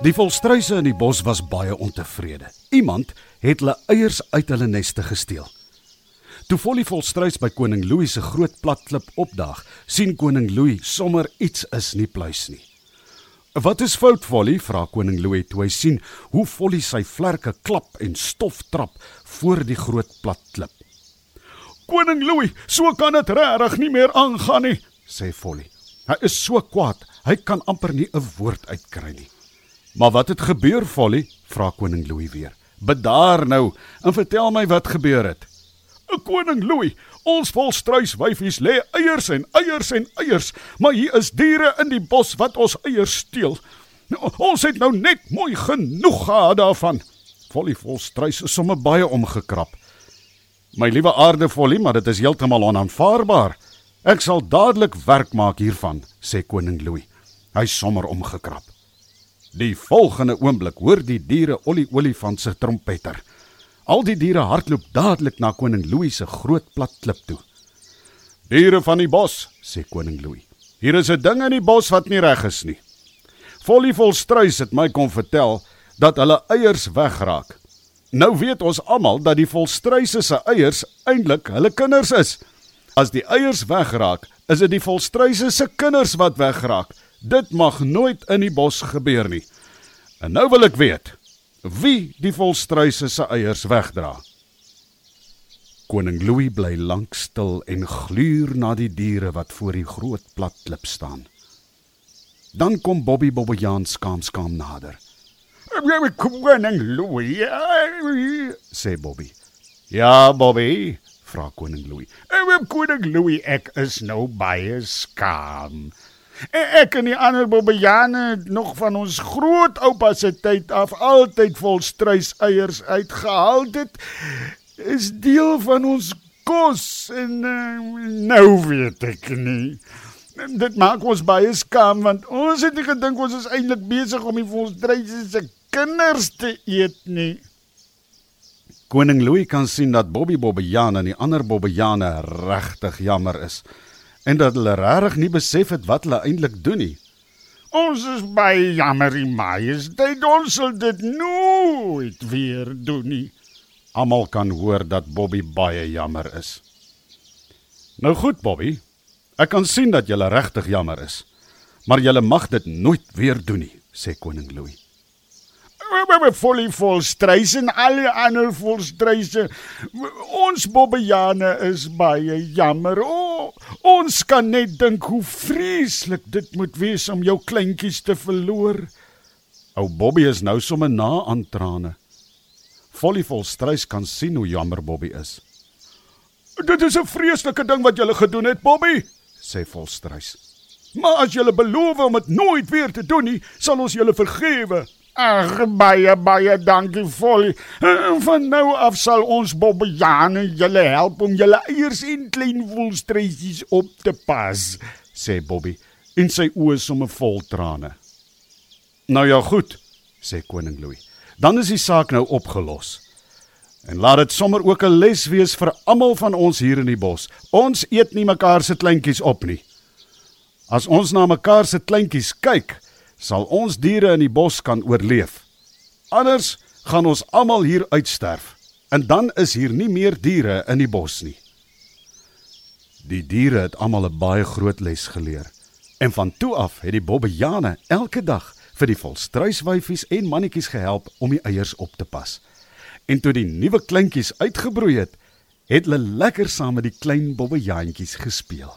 Die volstruise in die bos was baie ontevrede. Iemand het hulle eiers uit hulle neste gesteel. Toe Folly volstruis by koning Louis se groot platklip opdaag, sien koning Louis sommer iets is nie pluis nie. "Wat is fout, Folly?" vra koning Louis toe hy sien hoe Folly sy vlerke klap en stof trap voor die groot platklip. "Koning Louis, so kan dit regtig nie meer aangaan nie," sê Folly. Hy is so kwaad, hy kan amper nie 'n woord uitkry nie. "Maar wat het gebeur, Folly?" vra koning Louis weer. "Bedaar nou en vertel my wat gebeur het." "Koning Louis, ons volstruiswyfies lê eiers en eiers en eiers, maar hier is diere in die bos wat ons eiers steel. Ons het nou net mooi genoeg gehad daarvan." Folly volstruis is sommer baie omgekrap. "My liewe aarde Folly, maar dit is heeltemal onaanvaarbaar." Ek sal dadelik werk maak hiervan, sê koning Louis. Hy sommer omgekrap. Die volgende oomblik hoor die diere olie olifant se trompeter. Al die diere hardloop dadelik na koning Louis se groot plat klip toe. Diere van die bos, sê koning Louis. Hier is 'n ding in die bos wat nie reg is nie. Folly volstruis het my kom vertel dat hulle eiers wegraak. Nou weet ons almal dat die volstruise se eiers eintlik hulle kinders is. As die eiers wegraak, is dit die volstruise se kinders wat wegraak. Dit mag nooit in die bos gebeur nie. En nou wil ek weet wie die volstruise se eiers wegdra. Koning Louis bly lank stil en gluur na die diere wat voor die groot plat klip staan. Dan kom Bobby Bobbejaan skaam skaam nader. Koning Louis, sê Bobby. Ja, Bobby, vra koning Louis. Koning Louis, ek is nou baie skaam. Ek en die ander Bobbejane het nog van ons grootoupa se tyd af altyd vol struiseiers uitgehaal. Dit is deel van ons kos en uh, nou weet ek nie. Dit maak ons baie skaam want ons het nie gedink ons is eintlik besig om die volstruise se kinders te eet nie. Koning Louis kan sien dat Bobby Bobbejaan en die ander Bobbejane regtig jammer is en dat hulle regtig nie besef het wat hulle eintlik doen nie. Ons is baie jammer, Majesteit, ons sal dit nooit weer doen nie. Almal kan hoor dat Bobby baie jammer is. Nou goed, Bobby. Ek kan sien dat jy regtig jammer is. Maar jy mag dit nooit weer doen nie, sê koning Louis. Volle vol struise en al die ander vol struise. Ons bobbejane is baie jammer. O, ons kan net dink hoe vreeslik dit moet wees om jou kleintjies te verloor. Ou Bobby is nou sommer na aan trane. Volle vol struis kan sien hoe jammer Bobby is. Dit is 'n vreeslike ding wat jy gedoen het, Bobby, sê volstruis. Maar as jy beloof om dit nooit weer te doen nie, sal ons julle vergewe. Ag baie baie dankie Folly. Van nou af sal ons Bobbejane julle help om julle eiers en klein woelstreisies op te pas, sê Bobby en sy oë somme vol trane. Nou ja, goed, sê koning Louis. Dan is die saak nou opgelos. En laat dit sommer ook 'n les wees vir almal van ons hier in die bos. Ons eet nie mekaar se kleintjies op nie. As ons na mekaar se kleintjies kyk, sal ons diere in die bos kan oorleef. Anders gaan ons almal hier uitsterf en dan is hier nie meer diere in die bos nie. Die diere het almal 'n baie groot les geleer. En van toe af het die bobbejane elke dag vir die volstruiswyfies en mannetjies gehelp om die eiers op te pas. En toe die nuwe kleintjies uitgebroei het, het hulle lekker saam met die klein bobbejaantjies gespeel.